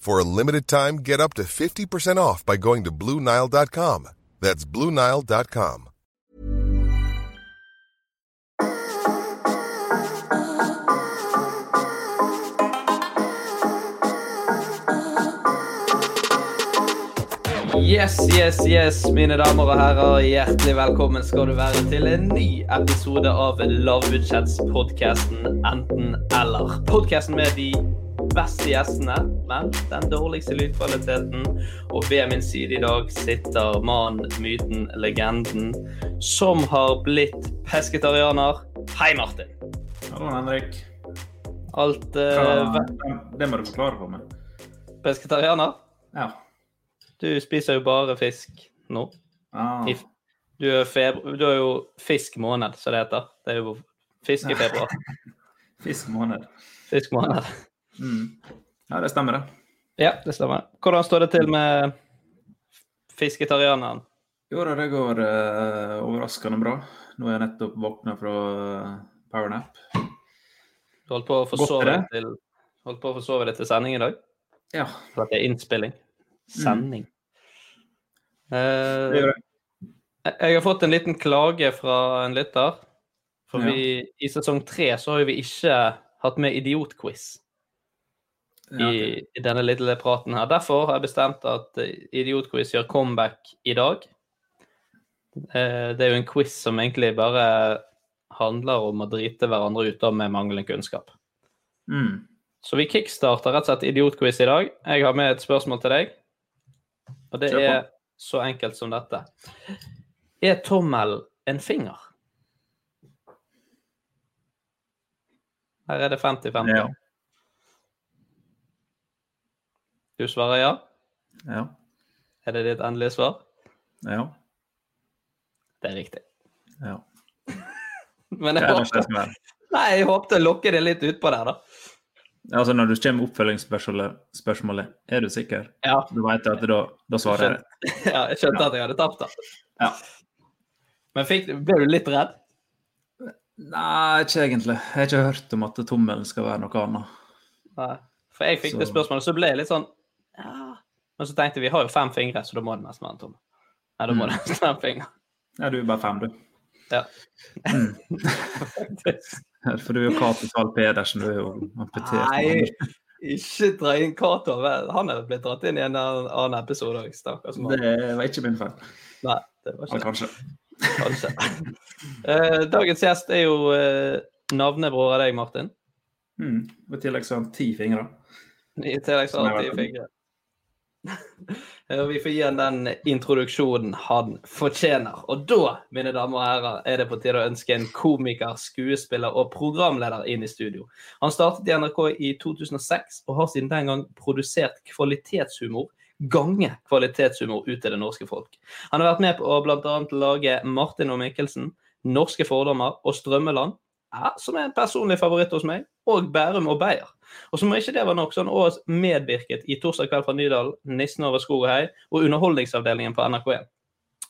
For a limited time, get up to 50% off by going to BlueNile.com. That's BlueNile.com. Yes, yes, yes, mine damer og herrer. Hjertelig velkommen skal du være til en ny episode av lavbudsjettspodkasten Enten-eller. Podkasten med de beste gjestene, men den dårligste lydkvaliteten. Og ved min side i dag sitter mannen, myten, legenden som har blitt pesketarianer. Hei, Martin. Hallo, Henrik. Alt uh, ja, det må du forklare for meg. Pesketarianer? Ja. Du spiser jo bare fisk nå. Ah, Du er, du er jo fiskmåned, som det heter. Det er jo fisk i februar. fiskmåned. Fiskmåned. Mm. Ja, det stemmer, det. Ja, det stemmer. Hvordan står det til med fisketarianeren? Jo da, det går eh, overraskende bra. Nå er jeg nettopp våkna fra eh, powernap. Du holdt på å få forsove deg til, deg til sending i dag? Ja, For at det er innspilling. Sending. det Eh, gjør jeg. jeg har fått en liten klage fra en lytter. For Ja. vi, i sesong tre så har vi ikke hatt med idiotquiz. Ja, i, i denne lille praten her. Derfor har jeg bestemt at eh, Idiotquiz gjør comeback i dag. Eh, Det er jo en quiz som egentlig bare handler om å drite hverandre ut av med manglende kunnskap. Mm. Så vi kickstarter rett og slett Idiotquiz i dag. Jeg har med et spørsmål til deg. Og det er så enkelt som dette. Er tommel en finger? Her er det 50-50. Ja. Du svarer ja? Ja. Er det ditt endelige svar? Ja. Det er riktig. ja. Men jeg håper... håpte, nei, jeg håpte å lokke det litt utpå der, da. Altså, når du kommer med oppfølgingsspørsmålet, er du sikker? Ja. Du vet at da, da svarer jeg det. ja, jeg skjønte at jeg hadde tapt, da. Ja. Men fikk, ble du litt redd? Nei, ikke egentlig. Jeg har ikke hørt om at tommelen skal være noe annet. Nei. For jeg fikk det spørsmålet, så ble jeg litt sånn ja. Men så tenkte jeg vi har jo fem fingre, så da må det nesten være en tomme. Nei, da må Mm. det nesten være en finger. Ja, du er bare fem, du. Ja. For du er jo Cato Zahl Pedersen, du er jo amputert. Nei, ikke dra inn Cato. Han er blitt dratt inn i en annen episode òg, stakkars mann. Det var ikke min feil. Nei, det var ikke kanskje. Kanskje. uh, dagens gjest er jo uh, navnebror av deg, Martin. Mm. I tillegg så har han ti fingre. I tillegg så har han ti fingre. Ja, Vi får gi han den introduksjonen han fortjener. Og da, mine damer og herrer, er det på tide å ønske en komiker, skuespiller og programleder inn i studio. Han startet i NRK i 2006 og har siden den gang produsert kvalitetshumor gange kvalitetshumor ut til det norske folk. Han har vært med på å bl.a. lage Martin og Mikkelsen, Norske fordommer og Strømmeland, ja, som er en personlig favoritt hos meg, og Bærum og Beyer. Og som om ikke det var nok, så har han også medvirket i Torsdag kveld fra Nydalen, Nissen over skog og hei og Underholdningsavdelingen på NRK1.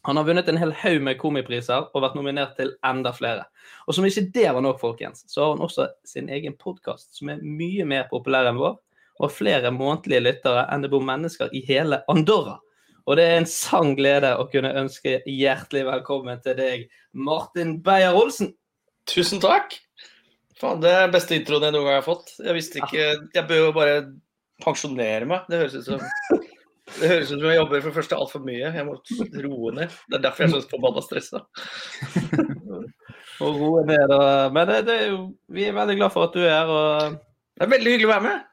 Han har vunnet en hel haug med komipriser og vært nominert til enda flere. Og som ikke det var nok, folkens, så har han også sin egen podkast som er mye mer populær enn vår, og flere månedlige lyttere enn det bor mennesker i hele Andorra. Og det er en sann glede å kunne ønske hjertelig velkommen til deg, Martin Beyer-Olsen. Tusen takk. Faen, det er beste introen jeg noen gang har fått. Jeg visste ikke Jeg bør jo bare pensjonere meg. Det høres ut som det høres ut som jeg jobber for det første altfor mye. Jeg må roe ned. Det er derfor jeg er så forbanna stressa. Og roe ned. Og, men det, det er jo, vi er veldig glad for at du er her. Og, Det er veldig hyggelig å være med.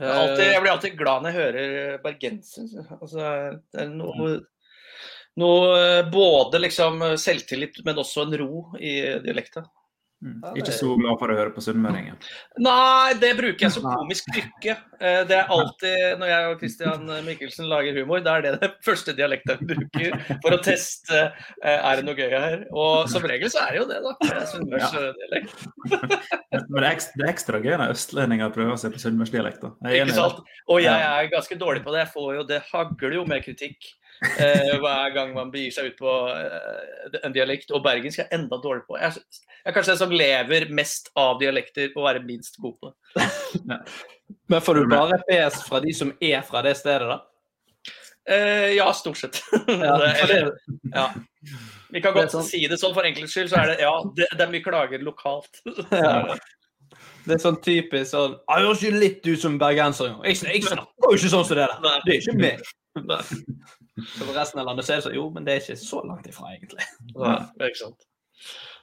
Jeg, er alltid, eh, jeg blir alltid glad når jeg hører bergenser. Altså, det er noe, noe eh, både liksom selvtillit, men også en ro i dialekta. Mm. Ikke så glad for å høre på sunnmøringen. Nei, det bruker jeg som komisk krykke. Eh, Det er alltid når jeg og Christian Mikkelsen lager humor, da er det den første dialekten vi bruker for å teste eh, er det noe gøy her. Og som regel så er det jo det, da. Sunnmørsdialekt. Ja. Men det er ekstra, det gøy når østlendinger prøver seg på sunnmørsdialekt. er Ikke det. sant? Og jeg er ganske dårlig på det. Jeg får jo, det hagler jo med kritikk eh, hver gang man begir seg ut på eh, en dialekt. Og bergensk er enda dårlig på. Jeg, er- er kanskje den som lever mest av dialekter og være minst god på det. Men får du bare pes fra de som er fra det stedet, da? Eh, ja, stort sett. Ja, eller, ja. Vi kan er godt sånn- si det sånn for enkelhets skyld, så er det ja, det, det er mye klager lokalt. Ja. det er sånn typisk sånn «Ah, 'Jeg høres ikke litt ut som bergenser. Jeg, jeg snakker jo ikke sånn som det der. Det er ikke meg. Så for resten av landet så er det sånn Jo, men det er ikke så langt ifra, egentlig. nei, det er ikke sant.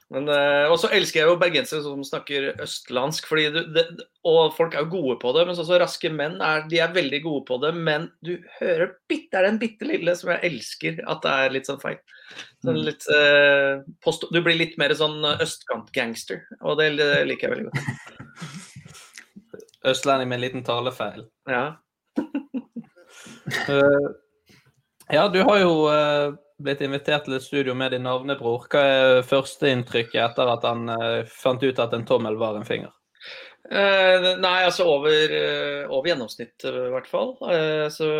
Men, eh, og så elsker jeg jo bergensere som snakker østlandsk, fordi du, det, og folk er jo gode på det. Men sånn så raske menn er, de er veldig gode på det, men du hører bitte, er den bitte lille som jeg elsker at det er litt sånn feil. Sånn litt, eh, post, du blir litt mer sånn østkantgangster, og det, det liker jeg veldig godt. Østlending med en liten talefeil. Ja. Ja, du har jo eh, blitt invitert til et studio med din navnebror. Hva er førsteinntrykket etter at han eh, fant ut at en tommel var en finger? Eh, nei, altså over, over gjennomsnittet i hvert fall. Eh, så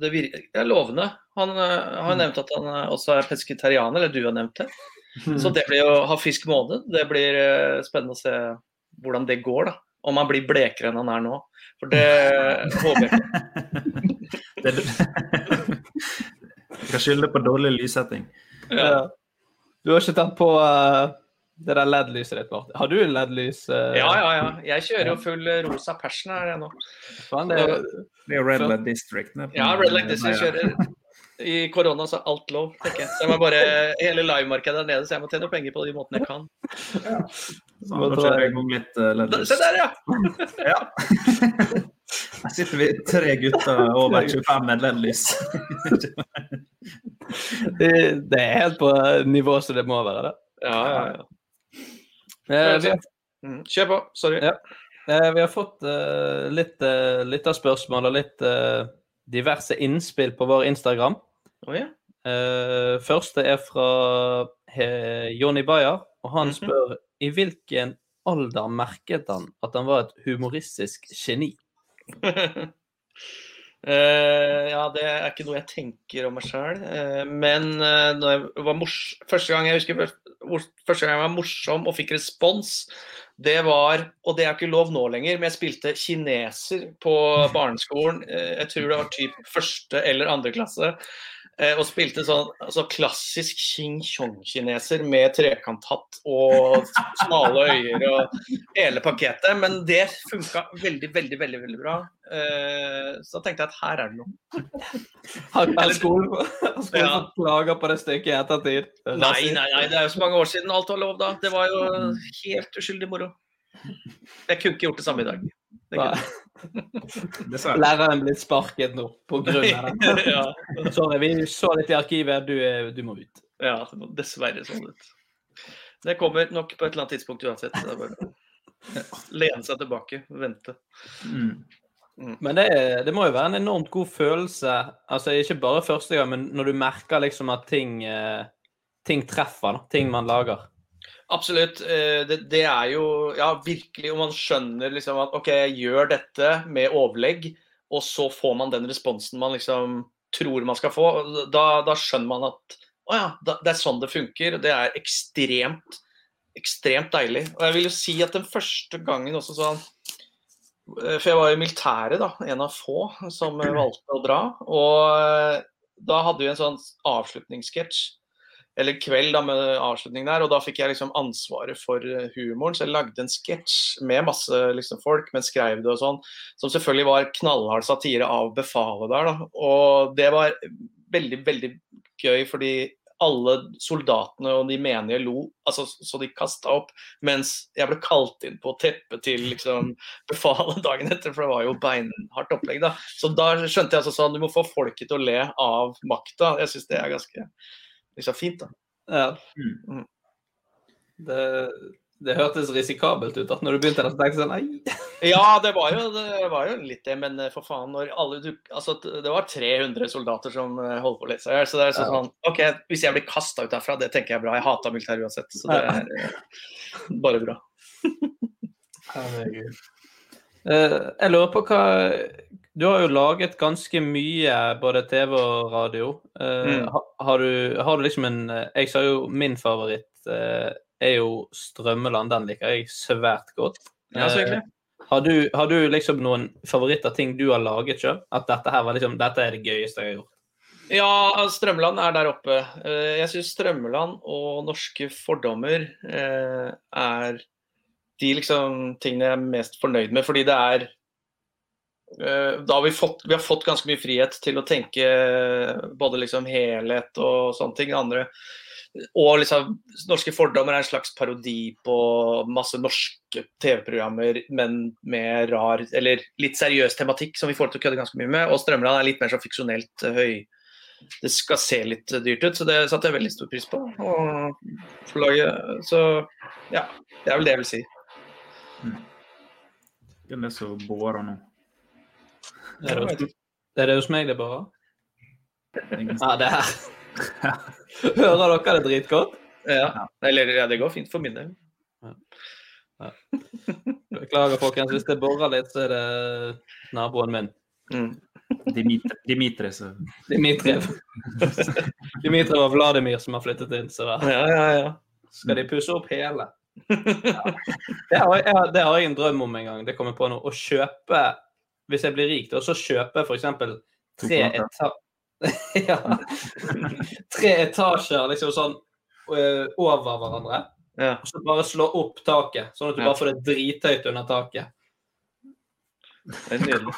det virker er lovende. Han har nevnt at han også er pesketarianer, eller du har nevnt det. Så det blir å ha fisk måned. Det blir spennende å se hvordan det går, da. Om han blir blekere enn han er nå. For det håper jeg ikke. Kan skylde på dårlig lyssetting. Ja. Du har ikke tatt på uh, det der LED-lyset ditt, Martin. Har du LED-lys? Uh... Ja, ja, ja. Jeg kjører jo full eh, rosa passion her nå. Fan, det, Det er jo Red Light District. Ja, Red Light District kjører. I korona så er alt lov, tenker jeg. Så jeg må bare, Hele livemarkedet er nede, så jeg må tjene penger på de måtene jeg kan. Så nå kjører jeg i gang litt uh, LED-lys. Se der, ja! Ja. Her sitter vi tre gutter over 25 med LED-lys. det, det er helt på nivå som det må være. det. Ja, ja, ja. Eh, vi, har, Mm. Kjør på. Sorry. Ja. eh, vi har fått eh, litt uh, lytterspørsmål og litt eh, diverse innspill på vår Instagram. Oh, ja. Eh, første er fra Jonny Bayer, og han Mhm. spør i hvilken alder merket han at han var et humoristisk geni? Eh, ja, det er ikke noe jeg tenker om meg sjøl. men uh, jeg var mors første gang jeg husker første gang jeg var morsom og fikk respons, det var Og det er ikke lov nå lenger, men jeg spilte kineser på barneskolen. Eh, jeg tror det var typ første eller andre klasse. Eh, og spilte sånn altså klassisk Xing Chong-kineser med trekanthatt og smale øyer og hele pakketet. Men det funka veldig, veldig, veldig veldig bra. Eh, så da tenkte jeg at her er det noe. Har har skolen, fått Ja. klager på det stykket i ettertid? Nei, nei, nei, det er jo så mange år siden alt var lov da. Det var jo helt uskyldig moro. Jeg kunne ikke gjort det samme i dag. Læreren blir sparket nå på grunn av det. ja, Sorry, vi så litt i arkivet. Du, er, du må ut. ja, det må dessverre sånn ut. Det kommer nok på et eller annet tidspunkt uansett. Det er bare lene seg tilbake, vente. Mm. Men det, er- det må jo være en enormt god følelse, altså ikke bare første gang, men når du merker liksom at ting, eh, ting treffer, da. ting man lager. Absolutt. eh, Det, det er jo Ja, virkelig. Og man skjønner liksom at OK, jeg gjør dette med overlegg, og så får man den responsen man liksom tror man skal få. Da, da skjønner man at Å ja, det er sånn det funker. Det er ekstremt, ekstremt deilig. Og jeg vil jo si at den første gangen også sånn For jeg var i militæret, da. En av få som valgte å dra. Og eh, da hadde vi en sånn avslutningssketsj. Eller kveld da med avslutning der, og da fikk jeg liksom ansvaret for eh, humoren. Så jeg lagde en sketsj med masse liksom, folk, men skrev det og sånn. Som selvfølgelig var knallhard satire av befalet der, da. Og det var veldig, veldig gøy, fordi alle soldatene og de menige lo, altså, så de kasta opp. Mens jeg ble kalt inn på teppet til liksom, befalet dagen etter, for det var jo beinhardt opplegg. da. Så da skjønte jeg altså sånn, du må få folket til å le av makta. Jeg syns det er ganske liksom, fint. da. Ja. Mm. Det, det hørtes risikabelt ut at når du begynte å tenke sånn Nei. Ja, det var, jo, det var jo litt det, men eh, for faen når alle du, altså, Det var 300 soldater som eh, holdt på å lese her, så det er sånn, sånn OK, hvis jeg blir kasta ut herfra, det tenker jeg er bra. Jeg hata militæret uansett, så det er bare bra. Herregud. Eh, jeg lurer på hva Du har jo laget ganske mye, både TV og radio. Uh, Mm. ha- har, du, har du liksom en eh, Jeg sa jo min favoritt uh, er jo Strømmeland. Den liker jeg svært godt. Ja, så hyggelig. har, du, har du liksom noen favoritter, ting du har laget sjøl? At dette her var liksom Dette er det gøyeste jeg har gjort? Ja, Strømland er der oppe. Jeg syns Strømmeland og Norske fordommer er de liksom tingene jeg er mest fornøyd med, fordi det er da har vi, fått, vi har fått ganske mye frihet til å tenke både liksom helhet og sånne ting. Andre. Og liksom, Norske fordommer er en slags parodi på masse norske TV-programmer, men med rar, eller litt seriøs tematikk som vi får til å kødde ganske mye med. Og Strømland er litt mer sånn fiksjonelt eh, høy. Det skal se litt dyrt ut, så det satte jeg veldig stor pris på. Og forlaget, så ja, det er vel det jeg vil si. Det er så båra nå? Er det, hos, er det hos meg det bare? Ja, det her. Hører dere det dritgodt? Ja, eller ja, det går fint for min del. Beklager, folkens. Hvis det borer litt, så er det naboen min. Mm. Dimitri, Dimitri så Dimitriv. Dimitriv og Vladimir som har flyttet inn, så da Ja, ja, ja. skal de pusse opp hele. Det har, jeg, det har jeg en drøm om en gang. Det kommer på nå. Å kjøpe, hvis jeg blir rik, da, så kjøper f.eks. tre eta ja. Tre etasjer liksom sånn over hverandre. ja. Og så bare slå opp taket, sånn at du Ja. bare får det drithøyt under taket. Det er nydelig.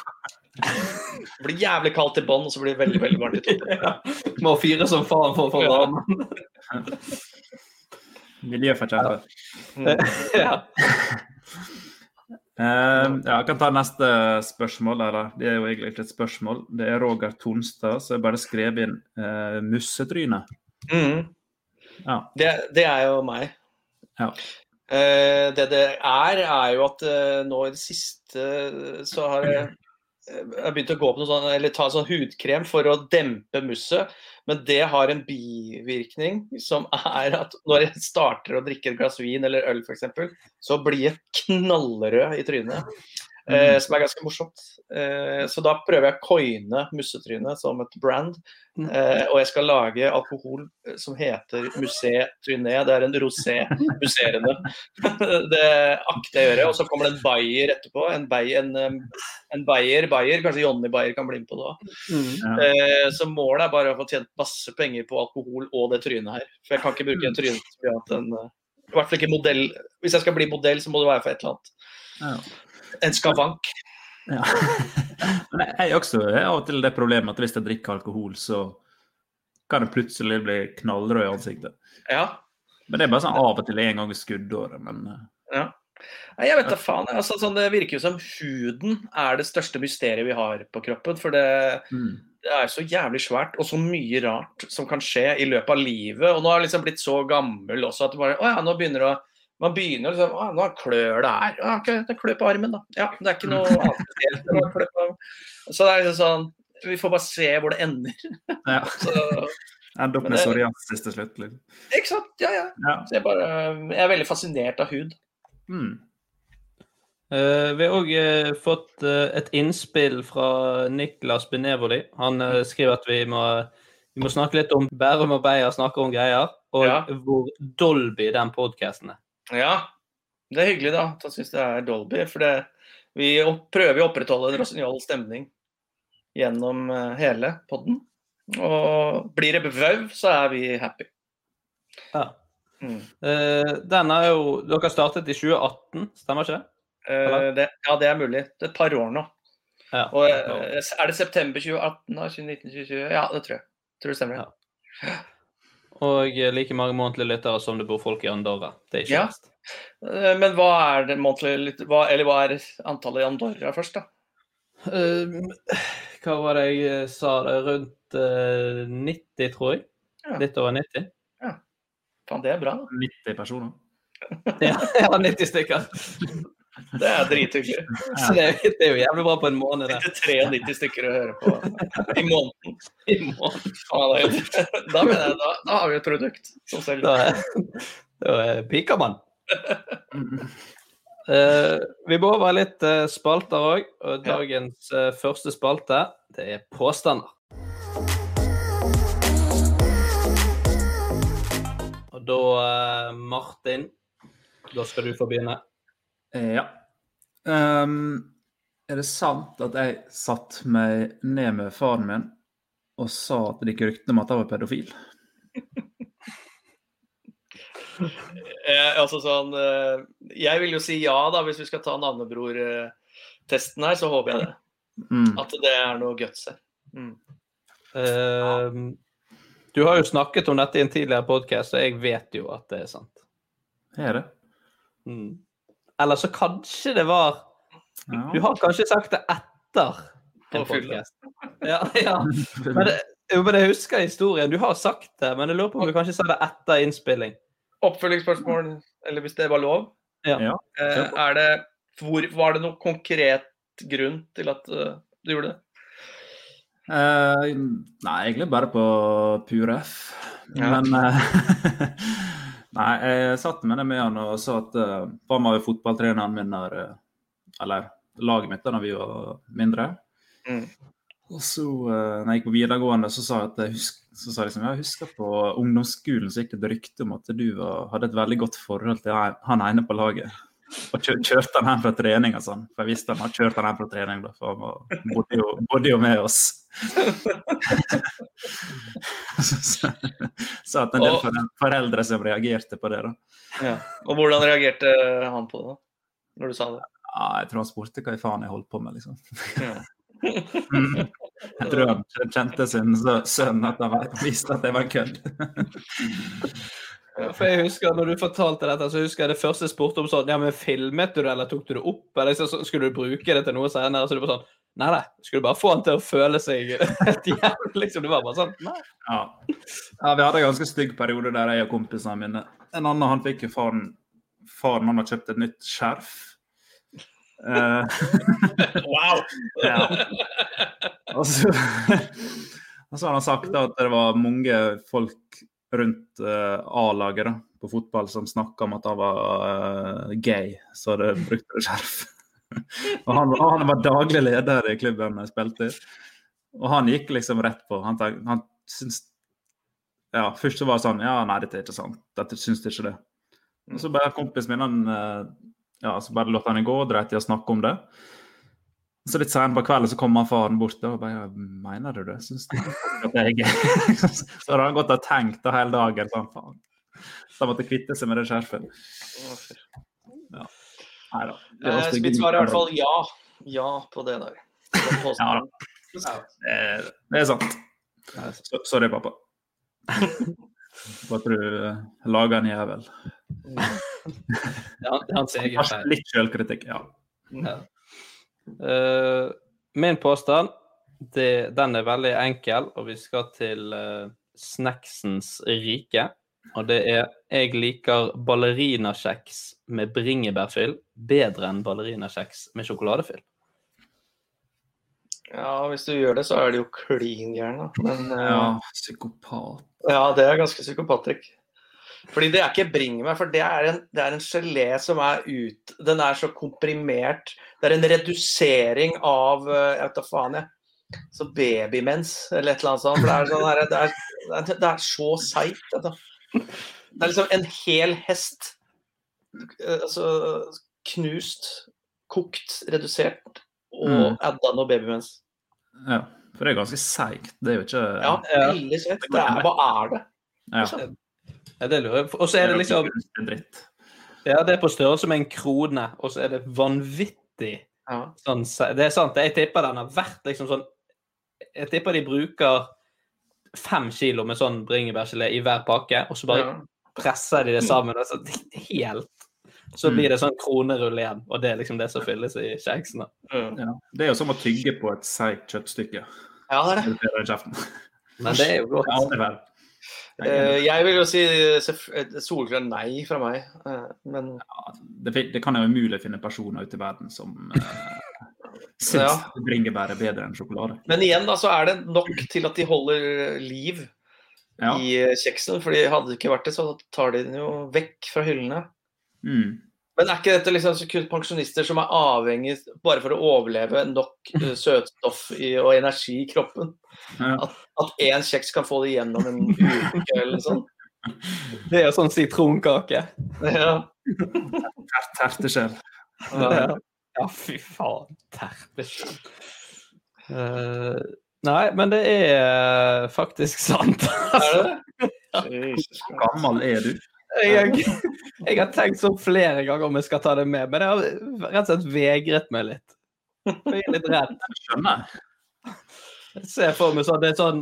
Det blir jævlig kaldt i bånn, og så blir det veldig veldig varmt i toppen. Ja. Må fyre som faen for å få Ja. varmen. Miljøforkjemper. Ja. Eh, ja, jeg kan ta neste spørsmål. Eller, det er jo egentlig ikke et spørsmål. Det er Roger Tonstad som bare skrevet inn uh, 'mussetryne'. Mm. Ja. Det, det er jo meg. Ja. Uh, det det er, er jo at nå i det siste så har jeg, jeg begynt å gå på noe sånn, eller ta sånn hudkrem for å dempe musset. Men det har en bivirkning som er at når jeg starter å drikke et glass vin eller øl f.eks., så blir jeg knallrød i trynet. Eh, som er ganske morsomt. Eh, så da prøver jeg å coine mussetrynet som et brand. Eh, og jeg skal lage alkohol eh, som heter Musée Tryné. Det er en rosé musserende. det akter jeg å gjøre. Og så kommer det en Bayer etterpå. En, Bayer, en, eh, en Bayer, Bayer, kanskje Jonny Bayer kan bli med på det òg. Ja. Eh, så målet er bare å få tjent masse penger på alkohol og det trynet her. For jeg kan ikke bruke en tryne til mye annet enn eh, I hvert fall ikke modell. Hvis jeg skal bli modell, så må det være for et eller annet. Ja. En skavank. Ja. Men jeg også har av og til det problemet at hvis jeg drikker alkohol, så kan jeg plutselig bli knallrød i ansiktet. Ja. Men det er bare sånn av og til en gang i skuddåret. Men ja. Nei, jeg vet da faen. Altså, sånn, det virker jo som huden er det største mysteriet vi har på kroppen. For det, mm. det er så jævlig svært og så mye rart som kan skje i løpet av livet. Og nå har jeg liksom blitt så gammel også at du bare, å ja, nå begynner det å man begynner liksom å, Nå klør det her. Ja, okay, det klør på armen, da. Ja, det er ikke noe annet spesielt. Så det er liksom sånn Vi får bare se hvor det ender. ja. Så, Ender opp med psoriasis til slutt. Liksom. ikke sant? Ja, ja. Ja. Så jeg, bare, jeg er veldig fascinert av hud. Mm. Uh, vi har òg fått uh, et innspill fra Niklas Benevoli. Han eh, skriver at vi må Vi må snakke litt om Bærum og Beyer snakker om greier, og Ja. hvor Dolby den podkasten er. Ja, det er hyggelig da, at han syns det er Dolby. For det, vi opp, prøver å opprettholde en rosinjal stemning gjennom eh, hele podden. Og blir det vau, så er vi happy. Ja. Mm. Eh, den er jo Dere startet i 2018, stemmer ikke det? Eh, det, ja, det er mulig. Det er et par år nå. Ja. Og Er det september 2018 da? 2019, 2020? Ja, det tror jeg. Tror det stemmer. Ja. Og like mange månedlige lyttere som det bor folk i Andorra. Det er ikke Ja. verst. Eh, Men hva er det månedlige hva, Eller hva er antallet i Andorra først, da? Eh, hva var det jeg eh, sa? Det? Rundt eh, 90, tror jeg. Ja. Litt over 90. Faen, det er bra. da. 90 personer. Ja, ja 90 stykker. Det er drithyggelig. Så det, det er jo jævlig bra på en måned, det. Er 93 stykker å høre på i måneden. I måneden. Da jeg, da, da har vi et produkt som selger. Da, da er- piker man. Uh, vi må over litt uh, spalter òg. Og dagens uh, første spalte, det er påstander. Og da, eh, Martin, da skal du få begynne. Eh, Ja. Um, er det sant at jeg satte meg ned med faren min og sa at det gikk rykter om at jeg var pedofil? Eh, altså sånn eh, Jeg vil jo si ja, da, hvis vi skal ta navnebror-testen her, så håper jeg det. Mm. At det er noe guts her. Mm. Eh, du har jo snakket om dette i en tidligere podkast, og jeg vet jo at det er sant. Er det? Mm. Eller så kanskje det var Ja. Du har kanskje sagt det etter en podkast. Ja, ja. Men, det, jo, men jeg husker historien. Du har sagt det, men jeg lurer på om du kanskje sa det etter innspilling. Oppfølgingsspørsmål, eller hvis det var lov. Ja. Ja. Eh, er det, hvor, var det noen konkret grunn til at eh, du gjorde det? Uh, nei, egentlig bare på pure F. Ja. Men eh, Nei, jeg satt med det med han og sa at uh, han var jo fotballtreneren min der, eh, Eller laget mitt da vi var mindre. Mm. Og så, uh, når jeg gikk på videregående, så sa jeg at jeg husk, så sa jeg liksom, jeg husker på ungdomsskolen så gikk det et rykte om at du var, hadde et veldig godt forhold til han- han ene på laget. Og kjør, kjørte han hjem fra trening og sånn. For jeg visste han hadde kjørt han hjem fra trening, da, for han var, bodde, jo, bodde jo med oss. så, så, så at en del Og- foreldre som reagerte på det, da. Ja. Og hvordan reagerte han på det, da? Når du sa det? Ja, jeg tror han spurte hva i faen jeg holdt på med, liksom. Ja. Jeg tror han kjente sin sønn at han visste at det var en kødd. For jeg husker når du fortalte dette, så husker jeg det første jeg spurte om sånn Ja, men filmet du det, eller tok du det opp? Eller så, så, skulle du bruke det til noe senere? Så du bare sånn Nei, nei. Skulle bare få han til å føle seg et jævlig, liksom. Det var bare sånn Nei. Ja. ja, vi hadde en ganske stygg periode der jeg og kompisene mine En annen han fikk jo faren Faren han har kjøpt et nytt skjerf. Uh, Wow! ja. Og så, og så har han sagt at det var mange folk rundt uh, A-laget på fotball som snakka om at han var uh, gay, så det brukte det skjerf. og han, han var daglig leder i klubben jeg spilte i. Og han gikk liksom rett på. Han, tenk, han syns Ja, først så var det sånn Ja, nei, dette er ikke sant. Dette syns ikke det. Og så bare kompisen min, han eh, ja, så bare lot han det gå og dreit i å snakke om det. Så litt senere på kvelden så kommer faren bort og bare ja, Mener du det? Syns du at det er gøy? så hadde han gått og tenkt hele dagen sånn faen. Så han måtte kvitte seg med det skjerfet. Nei da. Eh, mitt svar er i hvert fall ja. Ja på det der. ja da. Det er- sant. Sorry, pappa. Bare at du eh, lager en jævel. Er han- ser er. Litt sjølkritikk, ja. Ja. Eh, min påstand, det, den er veldig enkel, og vi skal til uh, snacksens rike. Og det er jeg liker ballerinakjeks med bringebærfyll bedre enn ballerinakjeks med sjokoladefyll. Ja, hvis du gjør det, så er det jo klin gæren, da. Men uh, ja. Psykopat. ja, det er ganske psykopatrisk. Fordi det er ikke bringebær, for det er, en, det er en gelé som er ut Den er så komprimert. Det er en redusering av eh, Jeg vet da faen, jeg. så babymens eller et eller annet sånt. Det er, sånn her, det er, det er, så seigt. dette. Det er liksom en hel hest. eh, Altså knust, kokt, redusert og Mm. adda noe babymens. Ja, for det er ganske seigt. Det er jo ikke Ja, veldig. Er, hva er det? ja. Ja, det lurer jeg på. Og så er det liksom. Ja, det er på størrelse med en krone, og så er det vanvittig Ja. sånn Det er sant. Jeg tipper den har vært liksom sånn Jeg tipper de bruker fem kilo med sånn bringebærgelé i hver pakke, og så bare Ja. presser de det sammen. Og så helt Så Mm. blir det sånn kronerull igjen, og det er liksom det som fylles i kjeksene. Mm. Ja. Det er jo som å tygge på et seigt kjøttstykke. ja, det er det. Men det er jo godt. Ja, det er vel. Eh, Jeg vil jo si Solgrønn solklart nei fra meg, eh, men det, det kan jo umulig finne personer ute i verden som syns Ja. bringebær er bedre enn sjokolade. Men igjen da, så er det nok til at de holder liv Ja. i eh, kjeksen. fordi hadde det ikke vært det, så tar de den jo vekk fra hyllene. Mm. Men er ikke dette liksom pensjonister som er avhengig bare for å overleve nok eh, søtstoff i, og energi i kroppen? Ja. At, at én kjeks kan få det gjennom en uke eller sånn? Det er jo sånn sitronkake. Ja. Ter- Terteskjell. Ja, ja fy faen. Terteskjell. Uh, nei, men det er faktisk sant. Er det det? Hvor gammel er du? Jeg, jeg har tenkt sånn flere ganger om jeg skal ta det med, men jeg har rett og slett vegret meg litt. Jeg er litt redd. Skjønner. Jeg ser for meg sånn, det er sånn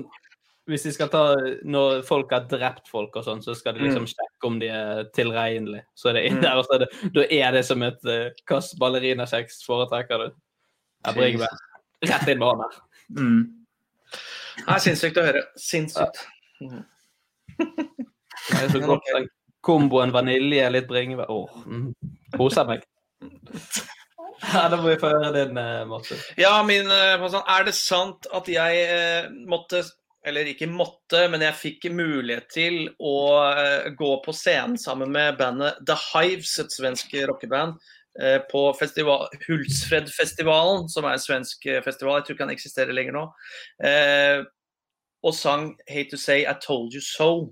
Hvis de skal ta Når folk har drept folk og sånn, så skal de liksom sjekke om de er tilregnelige. Så er det inn der, og så er det, da er det som et uh, Hvilken ballerinakjeks foretrekker du? Jeg bringer meg rett inn med hånda. Mm. Det er sinnssykt å høre. Sinnssykt. Det er så godt den komboen vanilje, litt bringebær Åh, oh, koser meg. Ja, da må vi få høre din, Morten. Ja, min eh, påstand. Er det sant at jeg eh, måtte eller ikke måtte, men jeg fikk mulighet til å eh, gå på scenen sammen med bandet The Hives, et svensk rockeband, eh, på festival, Hultsfredfestivalen, som er en svensk eh, festival. Jeg tror ikke den eksisterer lenger nå. Eh, og sang 'Hate to Say I Told You So'.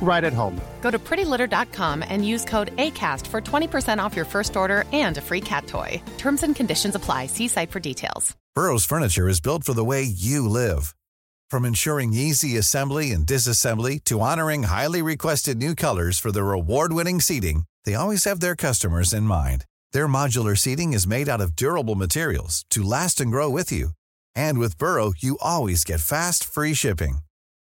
right at home. Go to prettylitter.com and use code ACAST for 20% off your first order and a free cat toy. Terms and conditions apply. See site for details. Burrow's furniture is built for the way you live. From ensuring easy assembly and disassembly to honoring highly requested new colors for their award-winning seating, they always have their customers in mind. Their modular seating is made out of durable materials to last and grow with you. And with Burrow, you always get fast, free shipping.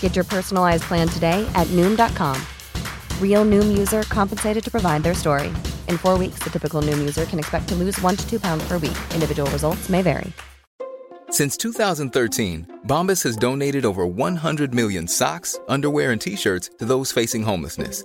Get your personalized plan today at Noom.com. Real Noom user compensated to provide their story. In four weeks, the typical Noom user can expect to lose one to two pounds per week. Individual results may vary. Since 2013, Bombas has donated over 100 million socks, underwear, and t shirts to those facing homelessness.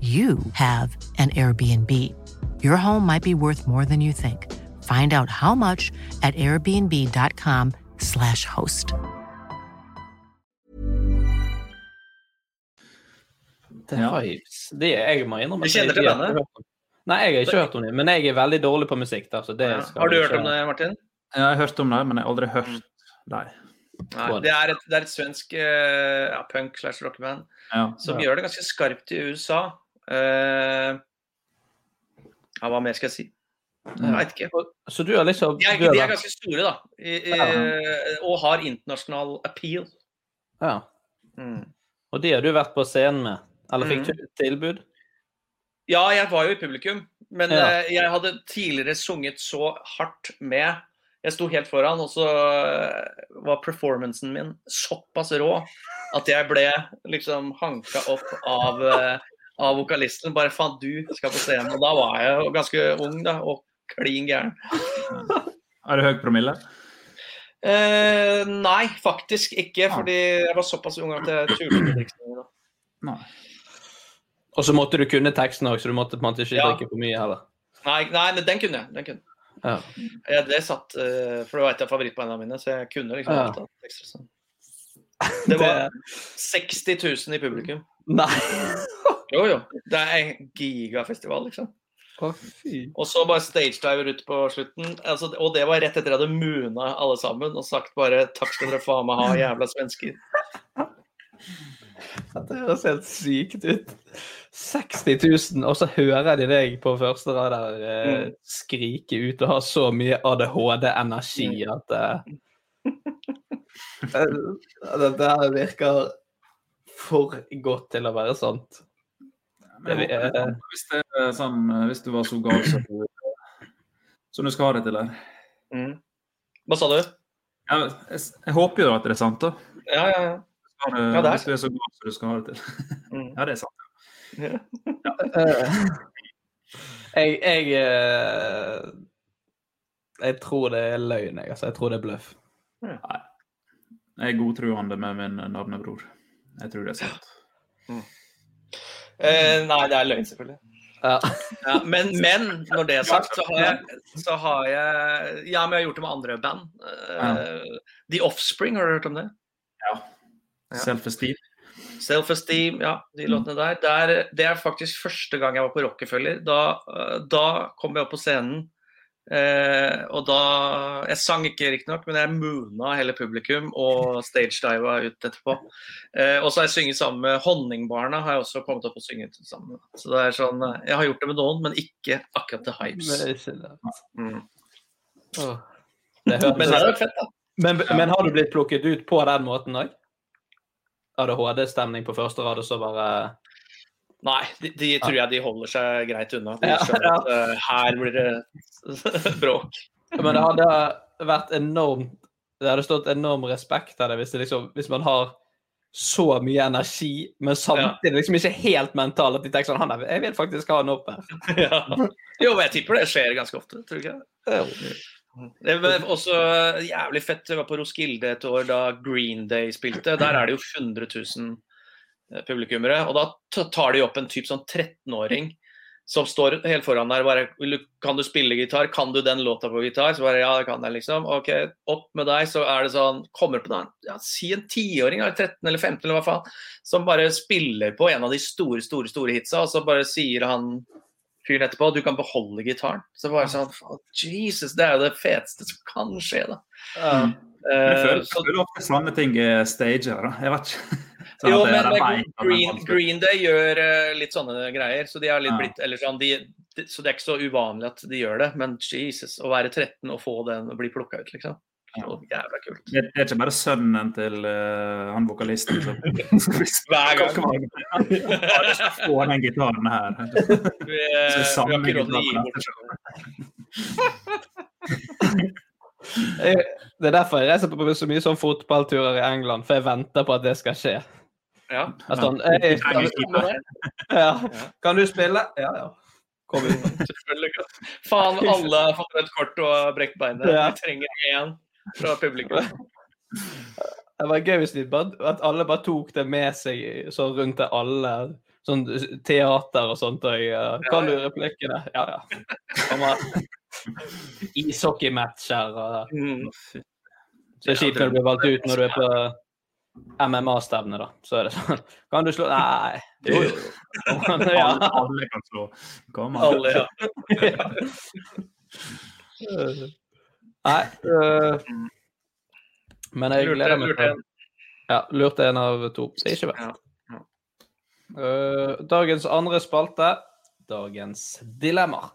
you have an Airbnb. Your home might be worth more than you think. Find out how much at airbnb.com/slash host. Det jeg må innrømme. Du kjenner til bandet? Nei, jeg har ikke hørt om det, men jeg er veldig dårlig på musikk. Der, så det Ja. skal Har du hørt om det, Martin? Jeg har hørt om det, men jeg har aldri hørt dem. Nei, det, er et, det er et svensk eh, ja, punk slash rockeband Ja. som Ja. gjør det ganske skarpt i USA. Eh, ja, hva mer skal jeg si? Jeg veit ikke. Så du er liksom De er, de er ganske store, da. I, i, og har internasjonal appeal. Ja. Mm. Og de har du vært på scenen med? Eller fikk Mm. du tilbud? Ja, jeg var jo i publikum, men Ja. eh, jeg hadde tidligere sunget så hardt med. Jeg sto helt foran, og så eh, var performancen min såpass rå at jeg ble liksom hanka opp av, av vokalisten. Bare faen, du skal på scenen. Og da var jeg jo ganske ung, da, og klin gæren. Har du høy promille? Eh, nei, faktisk ikke, fordi jeg var såpass ung at jeg turte ikke så da. Og så måtte du kunne teksten òg, så du måtte på en måte ikke Ja. drikke for mye heller. Nei, nei, men den kunne jeg. Den kunne. Ja. jeg. Det satt, uh, for det var et av favorittbandene mine, så jeg kunne liksom Ja. alt av tekster. Så. Det var 60 000 i publikum. Nei! Jo, jo. Det er en gigafestival, liksom. Å, fy. Og så bare stagediver ut på slutten. Altså, og det var rett etter jeg hadde moona alle sammen og sagt bare 'takk skal dere faen meg ha, jævla svensker'. Det høres helt sykt ut. 60 000, og så hører de deg på første rad der eh, Mm. skrike ut og ha så mye ADHD-energi Mm. at eh, eh, Dette her virker for godt til å være sant. Det, Men jeg håper- eh, Hvis, det er sånn, eh, hvis du var så gal som du, som du skal ha det til her. Mm. Hva sa du? Jeg, jeg, jeg håper jo at det er sant, da. Ja, ja, ja. Skal Ja, det er hvis du er så gal som du skal ha det til. Mm. Ja, det er sant. Ja. jeg jeg, eh, jeg tror det er løgn, jeg. Altså. Jeg tror det er bløff. Nei. Jeg er godtruende med min navnebror. Jeg tror det er sant. Eh, nei, det er løgn, selvfølgelig. Ja. Ja, men, men når det er sagt, så har jeg, så har jeg Ja, men jeg har gjort det med andre band. Eh, The Offspring, har du hørt om det? Ja. Self-esteem. Self-Esteem, ja, de låtene der. der. Det er faktisk første gang jeg var på Rockefeller. Da, eh, da kom jeg opp på scenen. Eh, og da Jeg sang ikke, riktignok, men jeg moona hele publikum og stagediva ut etterpå. Eh, og så har jeg synget sammen med Honningbarna. har jeg også kommet opp og synget sammen med. Så det er sånn eh, Jeg har gjort det med noen, men ikke akkurat The Hypes. Mm. Oh, Det Men det er jo fett, da. Men, men har du blitt plukket ut på den måten òg? ADHD-stemning på første rad, og så bare Nei, de, de tror jeg de holder seg greit unna. De skjønner at uh, her blir det bråk. Men det hadde vært enormt Det hadde stått enorm respekt av det hvis, det liksom, hvis man har så mye energi, men samtidig liksom ikke helt mental at de tenker sånn Han, jeg vil faktisk ha han opp her. ja. Jo, men jeg tipper det skjer ganske ofte. Tror du ikke? Det var også jævlig fett. Jeg var på Roskilde et år da Green Day spilte. Der er det jo 100 000 publikummere. Og da tar de opp en typ sånn 13-åring som står helt foran der. Bare, kan du spille gitar? Kan du den låta på gitar? Så bare ja, det kan jeg, liksom. Ok, opp med deg. Så er det sånn Kommer på den, ja, si en tiåring, eller 13 eller 15 eller hva faen, som bare spiller på en av de store, store, store hitsa, og så bare sier han fyren etterpå du kan beholde gitaren. Så bare sånn Jesus, det er jo det feteste som kan skje, da. Mm. Men Jeg Eh, føler, så- føler ofte sånne ting er stager. da. Jeg vet ikke. Sånn jo, men vet at de Green, Green Day gjør uh, litt sånne greier. Så de Ja. blitt eller sånn, de, de, Så det er ikke så uvanlig at de gjør det. Men Jesus, å være 13 og få den og bli plukka ut, liksom. Så jævla kult. Det, det er ikke bare sønnen til uh, han vokalisten som Hver gang. Få den gitaren her. Vi, Så vi har ikke råd til å gi bort. Det er derfor jeg reiser på så mye sånn fotballturer i England, for jeg venter på at det skal skje. Ja. Sånn, «Hei, kan, du- ja. kan du spille? Ja, ja. Kom inn. Selvfølgelig. Faen, alle har fått rødt kort og brekt beinet. Ja. Vi trenger én fra publikum. Det var gøy hvis de bare, at alle bare tok det med seg så rundt til alle. Sånn teater og sånt. Uh, kan du replikkene? Ja, ja. Ishockeymatcher og Mm. Så det er kjipt når du blir valgt ut når du er på MMA-stevne, da. Så er det sånn Kan du slå Nei. Jo, jo. jo. Ja. Alle, alle kan slå. Kom an. Alle, ja. Nei. øh, men jeg gleder meg til. Ja, lurte en av to. Det er ikke verst. Uh, dagens andre spalte. Dagens dilemmaer.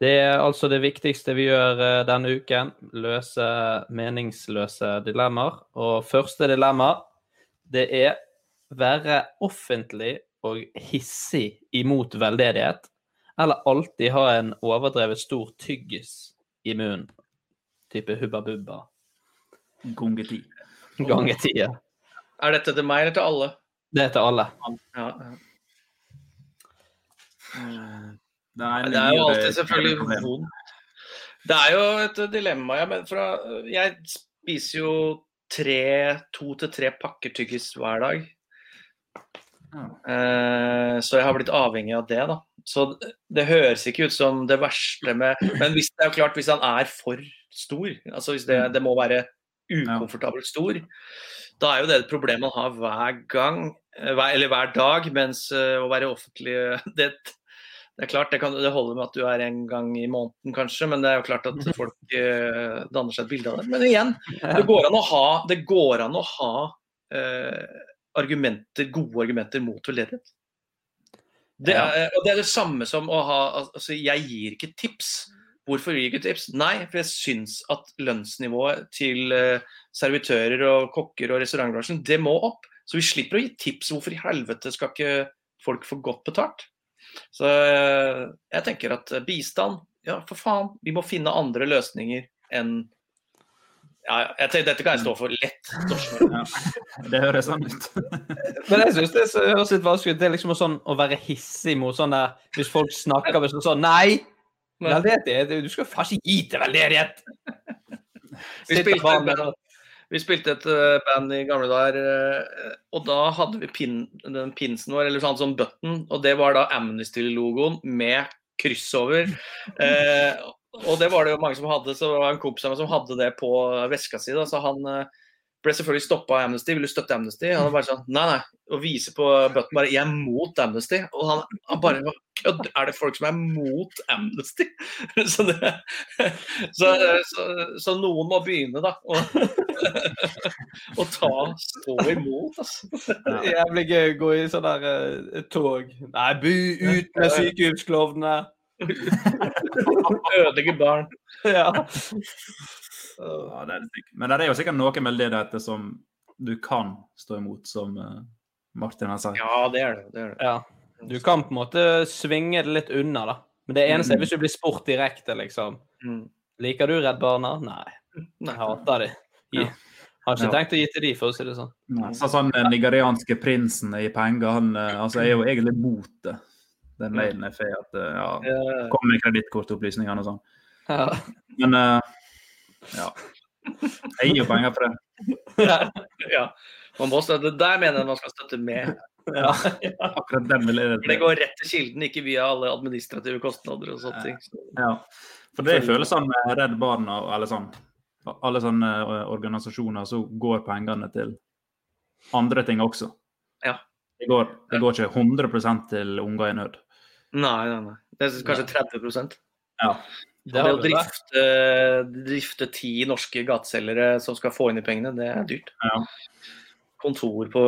Det er altså det viktigste vi gjør eh, denne uken. Løse meningsløse dilemmaer. Og første dilemma, det er være offentlig og hissig imot veldedighet, eller alltid ha en overdrevet stor tyggis i munnen. Type Hubba Bubba. Gange ti. Gange ti. ja. Er dette til meg eller til alle? Det er til alle. Ja, ja. Det er, Det er jo alltid selvfølgelig vondt. Det er jo et dilemma, Jeg, mener, fra, jeg spiser jo tre, to til tre pakker tyggis hver dag. Eh, så jeg har blitt avhengig av det, da. Så det høres ikke ut som det verste med Men hvis det er jo klart, hvis han er for stor, altså hvis det, det må være ukomfortabelt stor, da er jo det et problem man har hver gang, eh, hver, eller hver dag, mens eh, å være offentlig det, det er klart, det, kan, det holder med at du er en gang i måneden, kanskje, men det er jo klart at folk eh, danner seg et bilde av det. Men igjen, det går an å ha, det går an å ha eh, argumenter, gode argumenter mot veldedighet. Det er, og det er det samme som å ha altså Jeg gir ikke tips. Hvorfor gir jeg ikke tips? Nei, for jeg syns at lønnsnivået til eh, servitører og kokker og restaurantbransjen, det må opp. Så vi slipper å gi tips. Hvorfor i helvete skal ikke folk få godt betalt? Så eh, jeg tenker at eh, bistand, ja for faen, vi må finne andre løsninger enn ja, jeg tenker, Dette kan jeg stå for lett. Ja, det høres sånn ut. Men jeg syns det høres litt vanskelig ut. Det er liksom sånn å være hissig mot sånn der Hvis folk snakker med sånn sånn Nei! Veldedighet Du skal faen ikke gi til veldedighet! Vi spilte, vi spilte et eh, band i gamle dager, eh, og da hadde vi pin, den pinsen vår, eller sånn som button, og det var da Amnesty-logoen med kryss over. Eh, og det var det jo mange som hadde, så det var en kompis av meg som hadde det på veska si. Så han eh, ble selvfølgelig stoppa av Amnesty, ville støtte Amnesty. Han var bare sånn Nei, nei. Og vise på button bare Jeg er mot Amnesty. Og han, han bare kødder. Er det folk som er mot Amnesty? så, det, så, så, så noen må begynne, da. Å, å ta Stå imot, altså. Jævlig gøy å gå i sånn der uh, tog. Nei, bu ut med sykehusklovnene! Ødelegge barn. Ja. Ja, det er det. Men det er jo sikkert noen dette som du kan stå imot, som eh, Martin har sagt. Ja, det er det. det, er det. ja. Du kan på en måte svinge det litt unna, da. Men det eneste er hvis du blir spurt direkte, liksom. Mm. Liker du Redd Barna? Nei. Nei. Jeg hater de. Gi. Har ikke Ja. tenkt å gi til de, for å si det sånn. Nei, Så sånn Den nigerianske prinsen i penger, han eh, altså, er jo egentlig mot det. Den mailen jeg får, at eh, ja, kom med kredittkortopplysningene og sånn. Ja. Men eh, ja. Jeg gir jo penger for det. ja. Man må støtte, der mener jeg man skal støtte med. Ja. Akkurat den vil jeg det går rett til kilden, ikke via alle administrative kostnader og sånne ting. Ja. For det føles sånn med Redd Barna eller sånn Alle sånne eh, organisasjoner, så går pengene til andre ting også. Ja. Det går, det går ikke 100 til unger i nød. Nei, nei, nei. Det er kanskje 30% Ja. Det, det å drifte, drifte ti norske gateselgere som skal få inn de pengene, det er dyrt. Kontor på,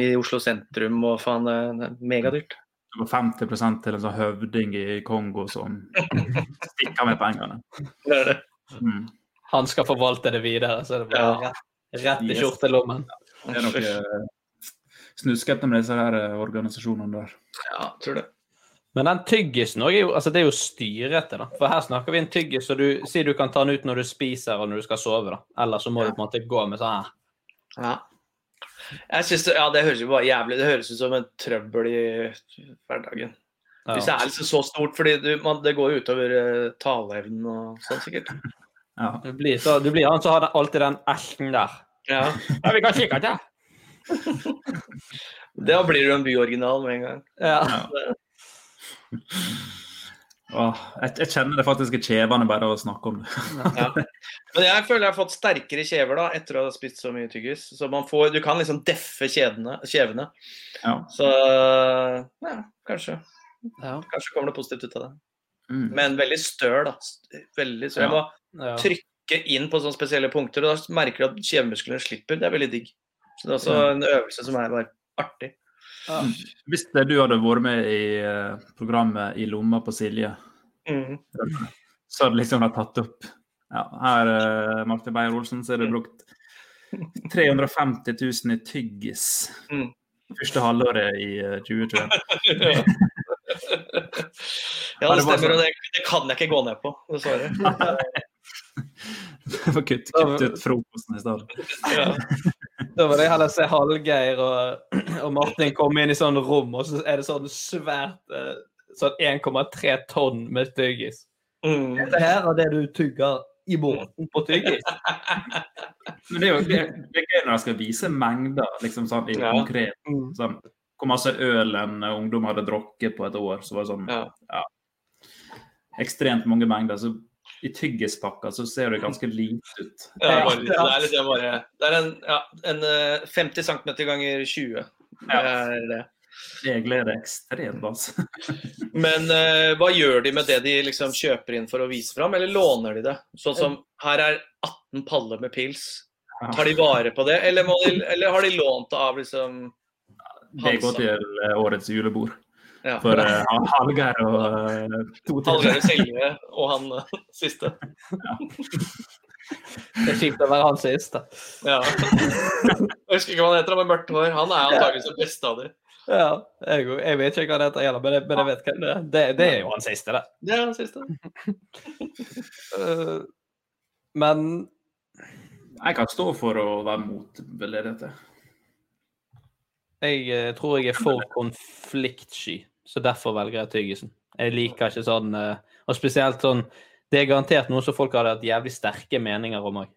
i Oslo sentrum og faen, det er megadyrt. Du går 50 til en sånn høvding i Kongo som stikker med pengene. Det er det. Mm. Han skal forvalte det videre, så er det bare Ja. rett, rett i Yes. skjortelommen. Det er noe eh, snuskete med disse her eh, organisasjonene der. Ja, tror det. Men den tyggisen er jo, altså det er jo styrete, da. For her snakker vi en tyggis, så du sier du kan ta den ut når du spiser og når du skal sove, da. Eller så må du på en måte gå med sånn her. Ja. Jeg synes det, ja, det høres jo bare jævlig Det høres ut som en trøbbel i hverdagen. Ja. Hvis det er liksom så stort, fordi du, man, det går jo utover uh, taleevnen og sånn sikkert. Ja. Du blir, så, du blir han som har den- alltid den æsjen der. Ja. Ja, vi kan kikke til. Da blir du en byoriginal med en gang. Ja. Åh, jeg, jeg kjenner det faktisk i kjevene bare av å snakke om det. Ja. Men jeg føler jeg har fått sterkere kjever da, etter å ha spist så mye tyggis. Så man får, du kan liksom deffe kjedene, kjevene. Ja. Så ja, kanskje. Ja. Kanskje kommer det positivt ut av det. Mm. Men veldig støl, da. Veldig støl. Jeg må Ja. trykke inn på sånne spesielle punkter, og da merker du at kjevemusklene slipper. Det er veldig digg. Så det er også en øvelse som er bare artig. Hvis det, du hadde vært med i eh, programmet I lomma på Silje, Mm. så hadde liksom de tatt opp ja, Her, eh, Martin Beyer-Olsen, så er det brukt 350 000 i tyggis Mm. første halvåret i eh, 2021. Ja, det det stemmer, og sånn. det, det kan jeg ikke gå ned på, dessverre. Det var kutt, kutt ut frokosten i stedet. Ja. Da var det heller å se Hallgeir og, og Martin komme inn i sånn rom, og så er det sånn svært eh, Sånn 1,3 tonn med tyggis. Mm. Dette her er det du tygger i båten på tyggis. Men det er jo det, det er gøy når de skal vise mengder, liksom sånn i Ja. konkret. Sånn, hvor masse øl en ungdom hadde drukket på et år. Så var det sånn Ja. ja, ekstremt mange mengder. Så i tyggispakka så ser det ganske lite ut. Ja, det, er litt, det er bare Det er en, ja, en eh, 50 cm ganger 20. Det er det. Egentlig er ekstremt masse. Men uh, hva gjør de med det de liksom kjøper inn for å vise fram, eller låner de det? Sånn som her er 18 paller med pils. Tar de vare på det, eller, må de, eller har de lånt det av liksom Det går til eh, årets julebord. Ja. For uh, Hallgeir og uh, to til. Hallgeir Selje og han uh, siste? Det er kjipt å være han siste. Ja. Jeg husker ikke hva han heter, men mørkt hår. Han er antakeligvis den beste av dem. Ja, jeg, jeg vet ikke hva han heter heller, men, jeg- men jeg vet hvem det er. Det, det er jo han siste, det. Det er han siste. uh, men Jeg kan stå for å være mot veldedighet. jeg eh, tror jeg er for konfliktsky, så derfor velger jeg tyggisen. Jeg liker ikke sånn eh, Og spesielt sånn Det er garantert noe som folk hadde hatt jævlig sterke meninger om òg.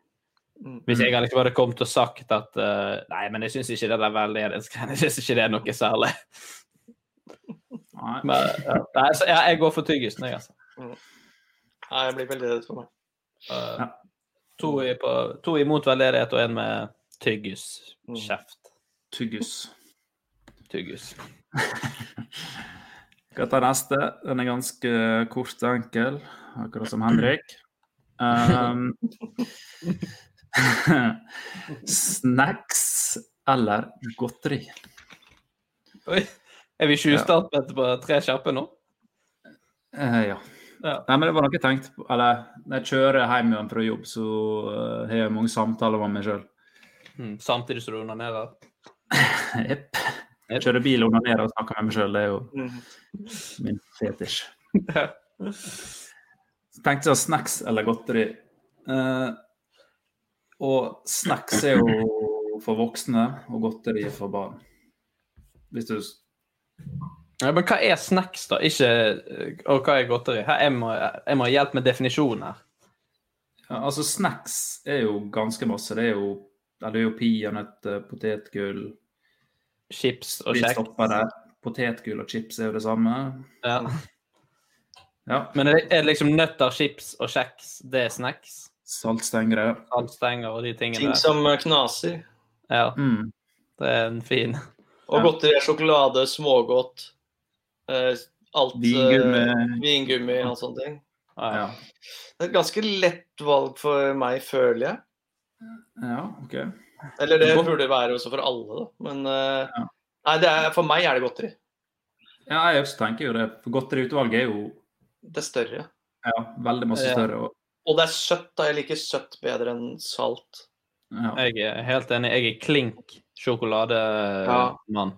Hvis jeg liksom hadde kommet og sagt at eh, Nei, men jeg syns ikke det er veldedighetsgreiene Jeg syns ikke det er noe særlig. Nei. Men, ja. Nei, så jeg, jeg går for tyggisen, jeg, altså. Nei, jeg blir veldig redd for meg. Eh, to, i på, to imot veldedighet og en med tyggis. Kjeft. Tyggis. Tyggis. Skal ta neste. Den er ganske kort og enkel, akkurat som Henrik. Um, snacks eller godteri? Oi. Er vi tjuvstartet på tre kjappe nå? Eh, ja. Ja. Nei, men det var noe jeg tenkte på. Eller når jeg kjører hjem igjen fra jobb, så eh, har jeg mange samtaler med meg sjøl. Mm, samtidig som du onanerer? Jepp. Jeg kjører bil under onanerer og snakker med meg sjøl. Det er jo min fetisj. Så tenkte jeg snacks eller godteri. Eh, og snacks er jo for voksne, og godteri er for barn. Hvis du Ja, men hva er snacks, da? Ikke, eh, og hva er godteri? Her, jeg, må, jeg må ha hjelp med definisjonen her. ja, Altså, snacks er jo ganske masse. Det er jo, det er jo peanøtter, potetgull Chips og Vi kjeks. stopper der. Potetgull og chips er jo det samme. Ja. Ja. Men er det, liksom nøtter, chips og kjeks, det er snacks? Saltstengere. Saltstenger og de tingene Ting der. som eh, knaser. Ja, Mm. det er en fin. Og Ja. godteri er sjokolade, smågodt, eh, alt eh, Vingummi. Vingummi og sånne ting. Ja. Det er et ganske lett valg for meg, føler jeg. ja, OK. Eller det burde være også for alle, da. Men eh, nei, det er, for meg er det godteri. Ja, jeg også tenker jo det. For godteriutvalget er jo Det er større. ja, veldig masse større. Og, Og det er søtt. da. Jeg liker søtt bedre enn salt. ja, Jeg er helt enig. Jeg er klink sjokolademann.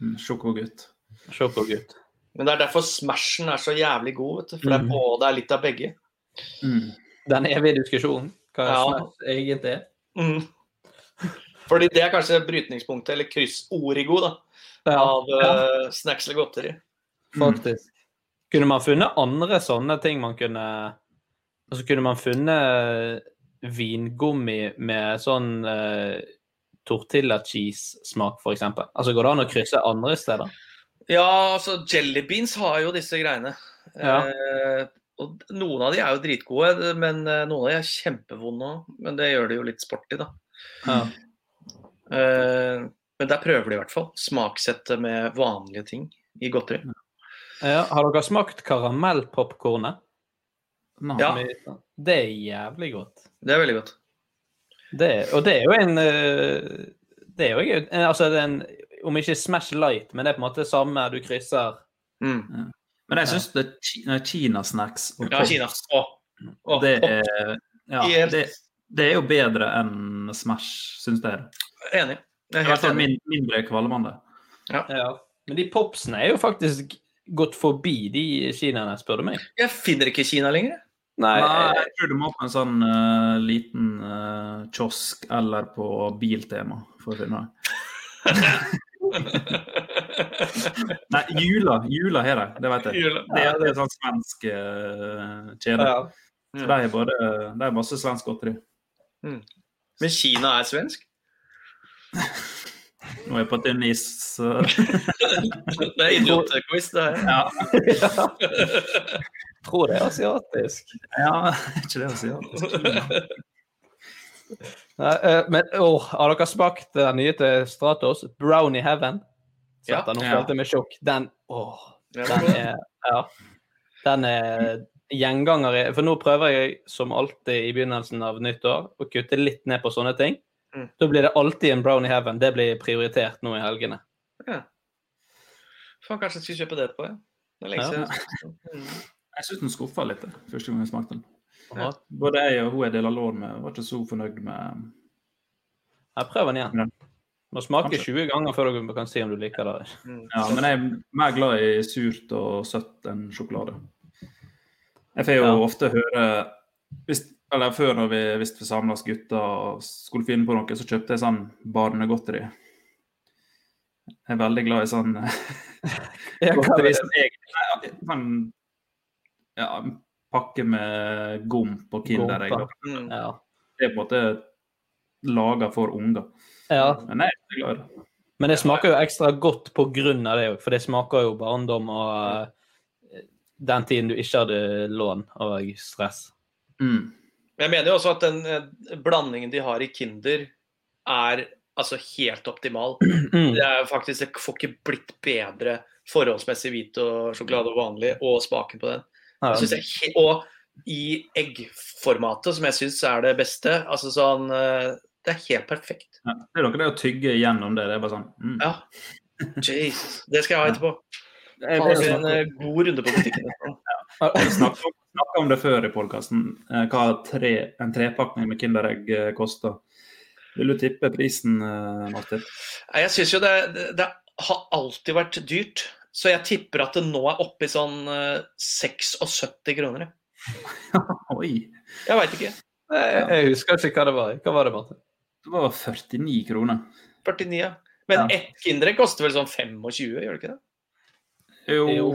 Ja. Sjokogutt. Sjokogutt. Men det er derfor Smashen er så jævlig god, vet du. For det er både litt av begge. Mm. Den evige diskusjonen. Hva Ja. Smash egentlig er. Mhm. Fordi det er kanskje brytningspunktet, eller kryssorigo, da, Ja. av eh, snacks eller godteri. Faktisk. Kunne man funnet andre sånne ting man kunne Altså kunne man funnet vingummi med sånn uh, tortilla cheese-smak, f.eks.? Altså går det an å krysse andre steder? Ja, altså Jelly beans har jo disse greiene. Ja. Eh, og noen av de er jo dritgode, men eh, noen av de er kjempevonde òg. Men det gjør det jo litt sporty, da. Ja. Eh, men der prøver de i hvert fall. Smaksette med vanlige ting i godteri. Ja, har dere smakt karamellpopkornet? Ja. Det er jævlig godt. Det er veldig godt. Det, og det er jo en eh, Det er jo en, altså det er en, Om ikke Smash Light, men det er på en måte samme du krysser Mm. Men jeg syns det er Kina-snacks og Ja, Kina. Å, å, det, er, ja, det, det er jo bedre enn Smash, syns jeg. Enig. Jeg er helt enig. min, mindre kvalmende. Ja. Men de popsene er jo faktisk gått forbi de kinaene, spør du meg. Jeg finner ikke Kina lenger. Nei, Nei, jeg tror du må på en sånn uh, liten uh, kiosk eller på Biltema for å finne det. Nei, Jula Jula har de, det vet jeg. Jula. Det, er- det er sånn svensk uh, kjede. Ja. Så de er er masse svensk godteri. Men Kina er svensk? Nå er jeg på tynn is. så- Det er idiotquiz, det her. Ja, tror det er asiatisk. ja er ikke det er asiatisk. Nei, eh, men oh, har dere smakt den nye til Stratos? Brownie Heaven? Ja. Nå følte jeg meg tjukk. Den, oh, den er Ja. Den er gjenganger i For nå prøver jeg, som alltid i begynnelsen av nyttår, å kutte litt ned på sånne ting. Mm. Da blir det alltid en Brownie Heaven. Det blir prioritert nå i helgene. Faen, kanskje jeg skal kjøpe det på, ja. Det er lenge Ja. siden. Mm. Jeg syns den skuffa litt første gang jeg smakte den. Ja. Både jeg og hun jeg deler lån med, var ikke så fornøyd med Jeg prøver den igjen. Ja. Må smake 20 ganger før du kan si om du liker det. Mm. Ja, men jeg er mer glad i surt og søtt enn sjokolade. Jeg får jo Ja. ofte høre hvis, Eller før når vi, hvis vi samles gutter og skulle finne på noe, så kjøpte jeg sånn barnegodteri. Jeg er veldig glad i sånn er godteri som egentlig Sånn ja, pakke med gomp og Kinderegg. Mm. Ja. Det er på en måte laga for unger. ja. Men jeg er veldig glad i det. Men det smaker jo ekstra godt av det òg, for det smaker jo barndom og eh, den tiden du ikke hadde lån og stress. Mm. Men jeg mener jo også at den eh, blandingen de har i Kinder, er altså helt optimal. Mm. Det er faktisk, det får ikke blitt bedre forholdsmessig hvit og sjokolade og vanlig, og smaken på den. Jeg Jeg og i eggformatet, som jeg syns er det beste, altså sånn eh, Det er helt perfekt. Ja, det er noe det å tygge gjennom det. Det er bare sånn mm. Ja. Jesus. Det skal jeg ha etterpå. Ha en eh, god runde på butikken. Har du snakket, om, snakket om det før i podkasten, hva tre, en trepakning med Kinderegg eh, koster. Vil du tippe prisen, eh, Martin? Jeg syns jo det, det, det har alltid vært dyrt. Så jeg tipper at det nå er oppe i sånn eh, 76 kroner. Oi! Jeg veit ikke. Jeg, jeg husker ikke hva det var. Hva var det, Martin? Det var 49 kroner. 49, ja. Men Ja. ett Kinderegg koster vel sånn 25, gjør det ikke det? Jo, Jo,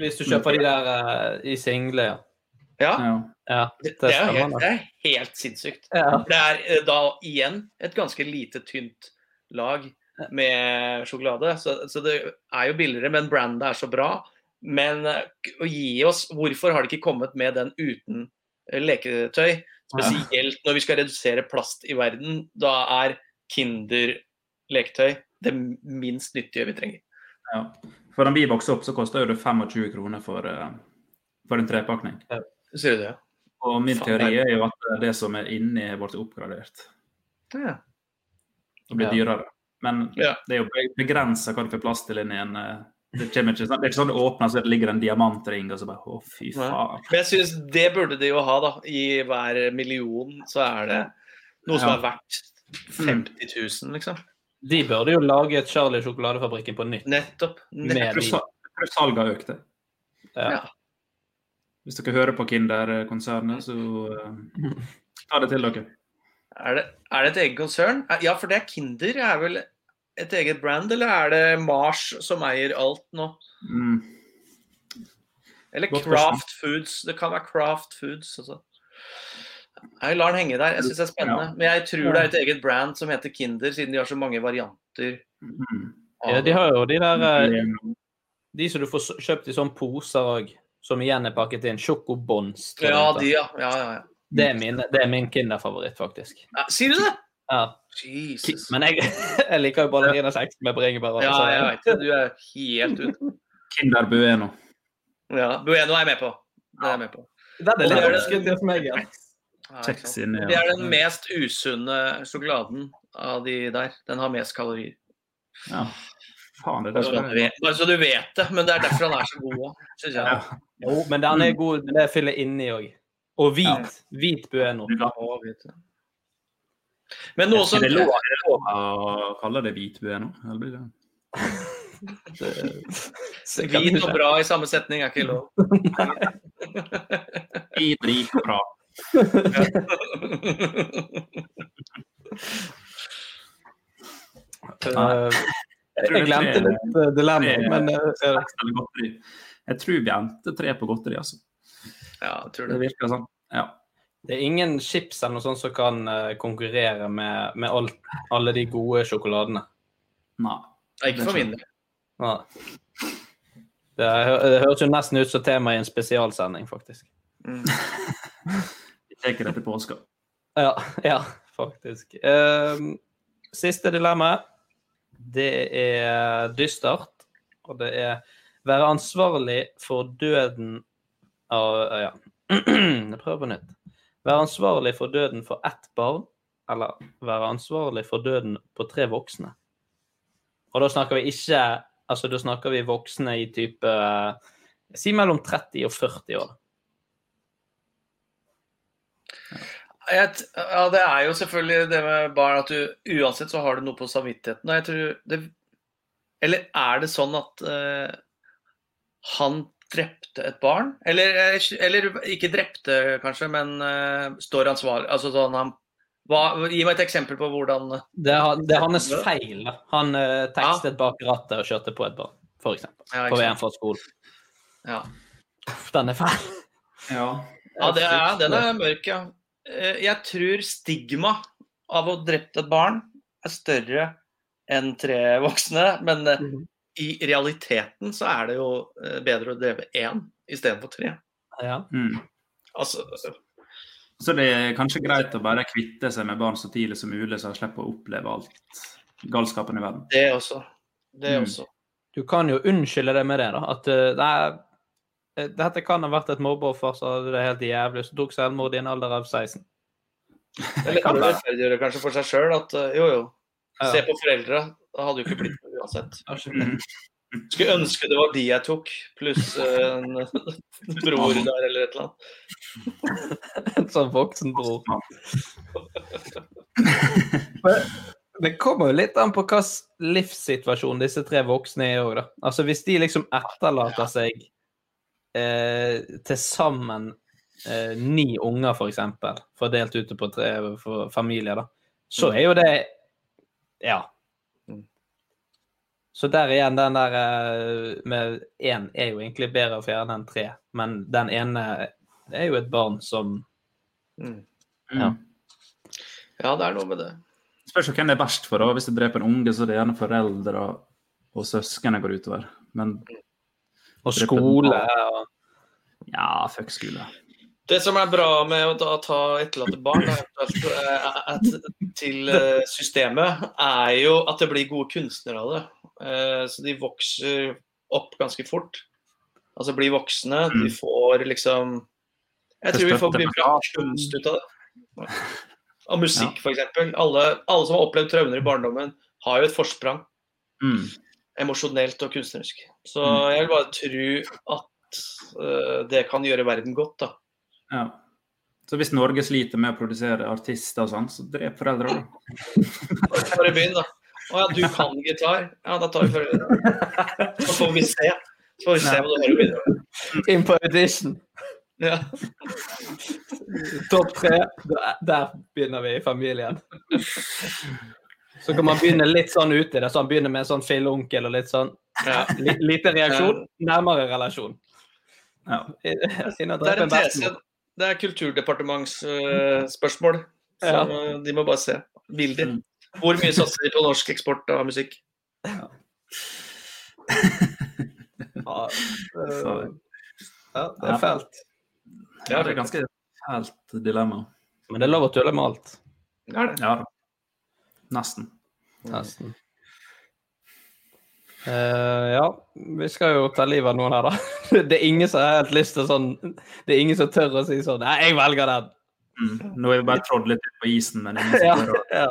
hvis du kjøper de der uh, i single, ja. Ja. ja. Det, det er, helt, det er helt sinnssykt. Ja. Det er eh, da igjen et ganske lite, tynt lag med sjokolade. Så, så det er jo billigere, men brandet er så bra. Men eh, å gi oss Hvorfor har de ikke kommet med den uten leketøy? Spesielt når vi skal redusere plast i verden. Da er Kinder leketøy det minst nyttige vi trenger. ja. For da vi vokste opp, så kosta det 25 kroner for, eh, for en trepakning. Ser du det? Og min Fan, teori er jo at det som er inni, er blitt oppgradert Ja. og blitt Ja. dyrere. Men Ja. det er jo begrensa hva du får plass til inni en, eh, Det, ikke, sånn- det er ikke sånn det åpner, så det ligger en diamantring, og så bare Å, fy faen. Men jeg synes det burde de jo ha, da. I hver million så er det noe som Ja. er verdt 50 000, liksom. De burde jo lage et Charlie sjokoladefabrikken på nytt. Nettopp. Tror salget har økt. det. Ja. Hvis dere hører på Kinder-konsernet, så uh, ta det til dere. Er det, er det et eget konsern? Eh, Ja, for det er Kinder. Er vel et eget brand, eller er det Mars som eier alt nå? Mm. Eller Godt Craft Foods. Det kan være Craft Foods. Altså. Jeg lar den henge der. Jeg syns det er spennende. Ja. Men jeg tror det er et eget brand som heter Kinder, siden de har så mange varianter. Mm. Ja, de har jo de der eh, De som du får kjøpt i sånne poser òg, som igjen er pakket inn. Sjokobons. Ja, det de, ja. ja, ja, ja. Det er min, det er min Kinder-favoritt, faktisk. Ja, Sier du det? Ja. Jesus. Men jeg, jeg liker jo ballerinas X med bringebær. Ja, jeg vet det. Du er helt ute. Kinder Bueno. Ja, Bueno er jeg med på. Det er jeg med på. Det er litt Det er det- overskritt for meg. Ja. Sant. sin, ja. Det er den mest usunne sjokoladen av de der. Den har mest kalorier. Ja. Faen, det er så, du vet, bare så du vet det. Men det er derfor han er så god òg, syns jeg. Ja. Jo, men den er god. men Det fyller inni òg. Og hvit. Hvit Bueno. Men noe som Er det lov, det å kalle det hvit Bueno? Eller blir det Hvit og bra i samme setning er ikke lov. Hvit, rik og bra. Eh, Jeg glemte litt dilemmaet, men eh. Jeg tror vi endte tre på godteri, altså. Ja, jeg tror Det det. virker sånn. Ja. det er ingen chips eller noe sånt som kan eh, konkurrere med, med alt, alle de gode sjokoladene. Nei. Ikke for min del. Det, det høres jo nesten ut som tema i en spesialsending, faktisk. Mm. Det til påske. Ja, ja faktisk. Um, siste dilemma. Det er dystert, og det er være ansvarlig for døden av Ja, jeg prøver på nytt. Være ansvarlig for døden for ett barn, eller være ansvarlig for døden på tre voksne. Og da snakker vi ikke Altså, da snakker vi voksne i type Si mellom 30 og 40 år. Jeg, ja, det er jo selvfølgelig det med barn at du uansett så har du noe på samvittigheten. Og jeg tror det Eller er det sånn at uh, han drepte et barn? Eller, eh, eller ikke drepte, kanskje, men uh, står ansvarlig Altså sånn han hva, Gi meg et eksempel på hvordan Det er, det er hans feil. Han uh, tekstet bak rattet og kjørte på et barn, f.eks. Ja, på veien fra skolen. Ja. Den er feil. Ja. Ja, det er, den er mørk, ja. Eh, Jeg tror stigma av å drept et barn er større enn tre voksne. Men eh, i realiteten så er det jo eh, bedre å dreve én istedenfor tre. Ja. Mm. Altså, Så det er kanskje greit å bare kvitte seg med barn så tidlig som mulig, så de slipper å oppleve alt galskapen i verden. det også. Det Mm. også. Du kan jo unnskylde det med det, da. At nei, dette kan ha vært et mobbeoffer som hadde det helt jævlig, som tok selvmord i en alder av 16. Eller kan det rettferdiggjøre kanskje for seg sjøl at eh, jo, jo, se på foreldra. Da hadde jo ikke blitt noe uansett. Mm. Skulle ønske det var de jeg tok, pluss eh, en bror der eller et eller annet. En sånn voksenbror. Det kommer jo litt an på hvilken livssituasjon disse tre voksne er i òg, da. Altså hvis de liksom etterlater seg eh, til sammen eh, ni unger, for eksempel, fordelt ute på tre for familier, da, så er jo det Ja. Så der igjen, den der eh, med én er jo egentlig bedre å fjerne enn tre, men den ene er jo et barn som Mm. Ja. Ja, det er noe med det. Spørs hvem det er verst for. da. Hvis du dreper en unge, så er det gjerne foreldre og søsken det går utover. Men Og skole og Ja, fuck skole. Det som er bra med å da ta etterlatte barn at- til eh, systemet, er jo at det blir gode kunstnere av det. Eh, Så de vokser opp ganske fort. Altså blir voksne. De får liksom Jeg tror vi får mye bra kunst ut av det. Og musikk, f.eks. Alle, alle som har opplevd traumer i barndommen, har jo et forsprang. Mm. Emosjonelt og kunstnerisk. Så Mm. jeg vil bare tro at uh, det kan gjøre verden godt, da. Ja. Så hvis Norge sliter med å produsere artister og sånn, så drep foreldre da. Bare begynn, da. Å ja, du kan gitar? Ja, da tar vi foreldra. Så får vi se. Så får vi se hva du har å bidra. Inn på audition. Ja. Topp tre. Der, der begynner vi i familien. Så kan man begynne litt sånn uti det. sånn Begynne med en sånn filleonkel og litt sånn Ja. lite reaksjon. Nærmere relasjon. Ja. Det er en tese. Det er kulturdepartementsspørsmål. Uh, Ja. de må bare se. Vil de? Hvor mye satser de på norsk eksport av musikk? Ja, ja, det Ja. er fælt. Ja, det er ganske fælt dilemma. Men det er lov å tulle med alt. Er det. Ja. Nesten. Nesten. Uh, ja, vi skal jo ta livet av noen her, da. Det er ingen som har helt lyst til sånn Det er ingen som tør å si sånn Nei, jeg velger den. Mm. Nå har vi bare trådd litt på isen, men ingen som Ja, tør å ja.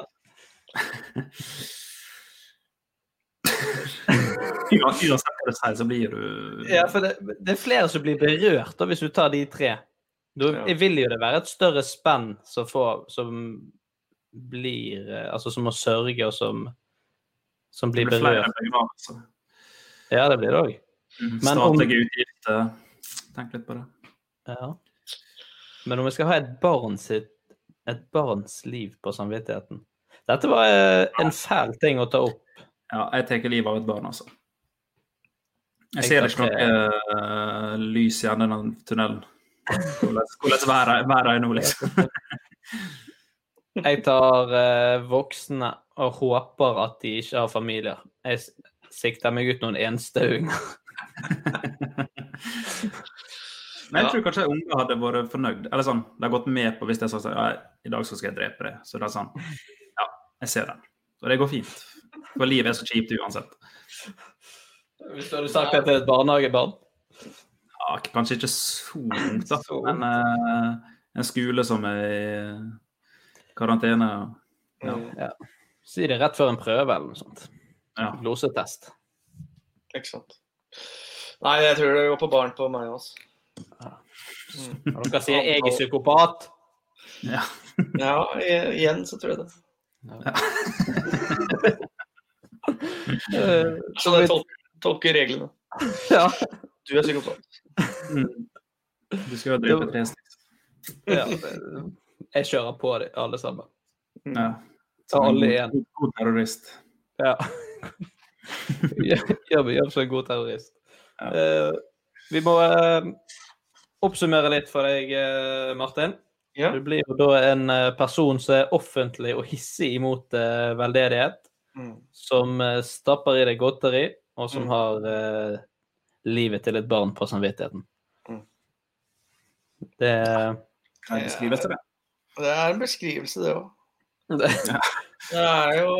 Uansett hva du sier, så blir du ja, for det, det er flere som blir berørt da, hvis du tar de tre. Da Ja. jeg vil jo det være et større spenn som får Som blir eh, Altså som må sørge, og som som blir Det blir berørt. Ja, det blir det òg. Mm. Statlige utgifter. Tenk litt på det. Ja. Men om vi skal ha et barn sitt et barns liv på samvittigheten Dette var eh, en fæl ting å ta opp. Ja, jeg tar livet av et barn, altså. Jeg ser ikke noe eh, lys i enden av tunnelen. Hvordan, været er nå, liksom. Jeg tar eh, voksne og håper at de ikke har familier. Jeg sikter meg ut noen enstauinger. Men jeg tror kanskje unge hadde vært fornøyd. Eller sånn, de har gått med på hvis jeg sa sånn, ja, i dag så skal jeg drepe deg. Så det er sånn, ja, jeg ser den. Og det går fint. For livet er så kjipt uansett. Hvis du hadde sagt det til et barnehagebarn? Ja, kanskje ikke så ungt, da. Men uh, en skole som er karantene. Ja. Ja. Si det rett før en prøve eller noe sånt. Ja. Glosetest. Ikke sant. Nei, jeg tror det går på barn på meg også. Og dere sier 'jeg er psykopat'. Ja. Ja, igjen så tror jeg det. Ja. Så det tolker, tolker reglene. Ja. Du er psykopat. Mm. Du skal jo drepe tre stykker. ja. det- Jeg kjører på de, alle sammen. Ja. Ta alle god- igjen. god- terrorist. Ja. Gjør meg som en god terrorist. Eh, vi må uh, oppsummere litt for deg, uh, Martin. Ja. Du blir jo da en person som er offentlig og hissig imot veldedighet. Mm. Som stapper i deg godteri, og som Mm. har livet til et barn på samvittigheten. Mm. Det Kan jeg beskrive til det? Det er en beskrivelse, det òg. det, Det er jo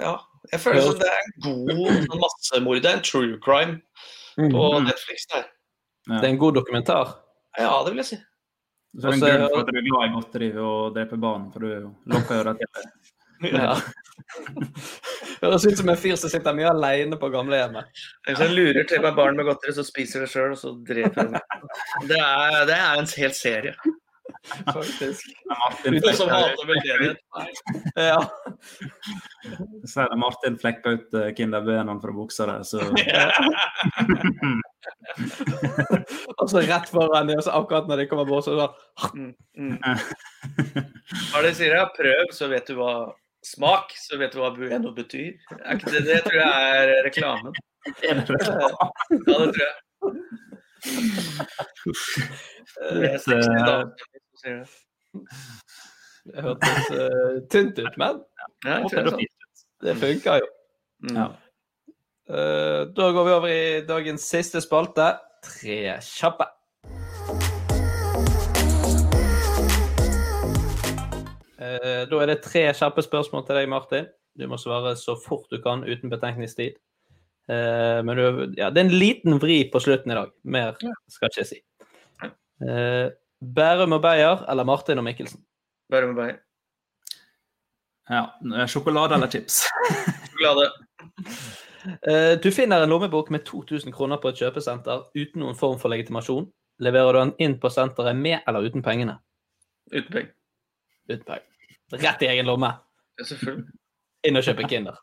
Ja. Jeg føler som det er en god massemord. Det er en true crime på Mm. Netflix. der. det er en god dokumentar. Ja, det vil jeg si. Så er det en Også- grunn for at du er glad i godteri og dreper barn, for du lukker jo til det. Ja. Høres ut som en fyr som sitter mye alene på gamlehjemmet. Hvis jeg lurer til meg barn med godteri, så spiser det sjøl, og så dreper dem. Det er, det er en hel serie. Faktisk. Martin Uten som hater veldedighet. Ja. så er det Martin flekka ut eh, Kinder Bueno fra buksa der, så Og så rett foran dem, og så akkurat når de kommer bort, så sånn Mm, mm. Hva er det de sier? Ja, prøv, så vet du hva Smak, så vet du hva bueno betyr. Er ikke det, det tror jeg er reklamen. Ja, det tror jeg. Det er 60 damer som sier det. Det hørtes uh, tynt ut, men Ja, det det funker jo. sånn. Ja. Uh, da går vi over i dagens siste spalte. Tre kjappe. Uh, da er det tre kjappe spørsmål til deg, Martin. Du må svare så fort du kan uten betenkningstid. Uh, men du, ja, det er en liten vri på slutten i dag. Mer skal ikke jeg si. Eh, Bærum og Beyer eller Martin og Mikkelsen? Bærum og Beyer. Ja. Sjokolade eller chips? Sjokolade. Eh, Du finner en lommebok med 2000 kroner på et kjøpesenter uten noen form for legitimasjon. Leverer du den inn på senteret med eller uten pengene? Uten penger. Uten penger. Rett i egen lomme. Ja, selvfølgelig. Inn og kjøpe Kinder.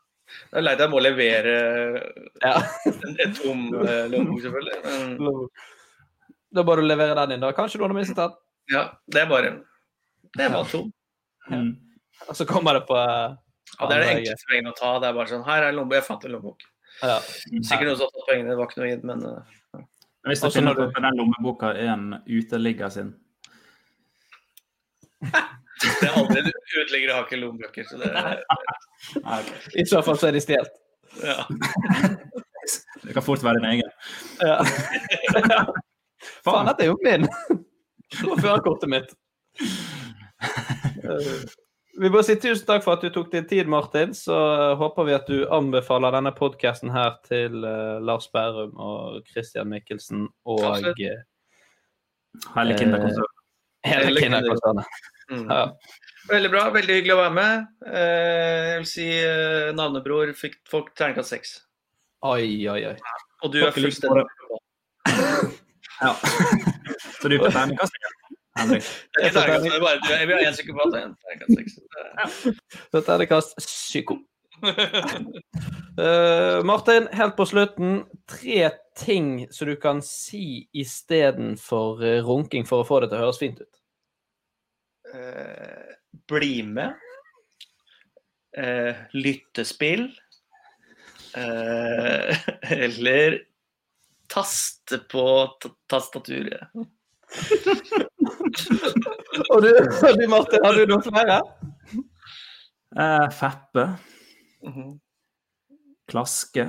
Det er leit jeg må levere Ja. en, en tom eh, lommebok, selvfølgelig. Men Da bare å levere den inn, da. Kanskje noen har mistet den. ja, det er bare Det var tom. Ja. Og så kommer det på uh, Ja, det er det enkleste pengene å ta. Det er bare sånn Her er en lommebok. Jeg fant en lommebok. Ja. Sikkert noen som har tatt pengene. Det var ikke noe gitt, men uh, Men Hvis det finner ut at den lommeboka er en uteligger sin det er aldri Uteliggere har ikke lommebøker, så det er... I så fall så er de stjålet. ja. Det kan fort være din egen. Ja. Faen, dette er jo min! Og førerkortet mitt. Eh, Vi må si tusen takk for at du tok din tid, Martin. Så håper vi at du anbefaler denne podkasten her til eh, Lars Bærum og Christian Mikkelsen og Absolutt. eh, Hele Kinderkonsernet. hele Kinderkonsernet. Mm. Ja. Veldig bra. Veldig hyggelig å være med. Eh, jeg vil si eh, navnebror fikk folk terningkast seks. Oi, oi, oi. Og du er fullstendig Ja. Så du er på terningkast igjen, Henrik? Jeg er det er bare. Jeg vil ha én psykopat og én terningkast seks. Så kast psyko. Uh, Martin, helt på slutten. Tre ting som du kan si istedenfor uh, runking for å få det til å høres fint ut. Uh, bli med. Uh, lyttespill. Eh, eller taste på tastaturet. Og du, du Martin, har du noen flere? Eh, feppe. Mhm. Klaske.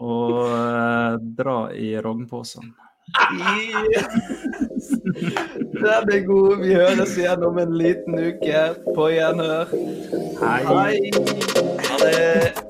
Og eh, dra i rognposen. Den er god. Vi høres igjen om en liten uke. På gjenhør. Hei. Ha det.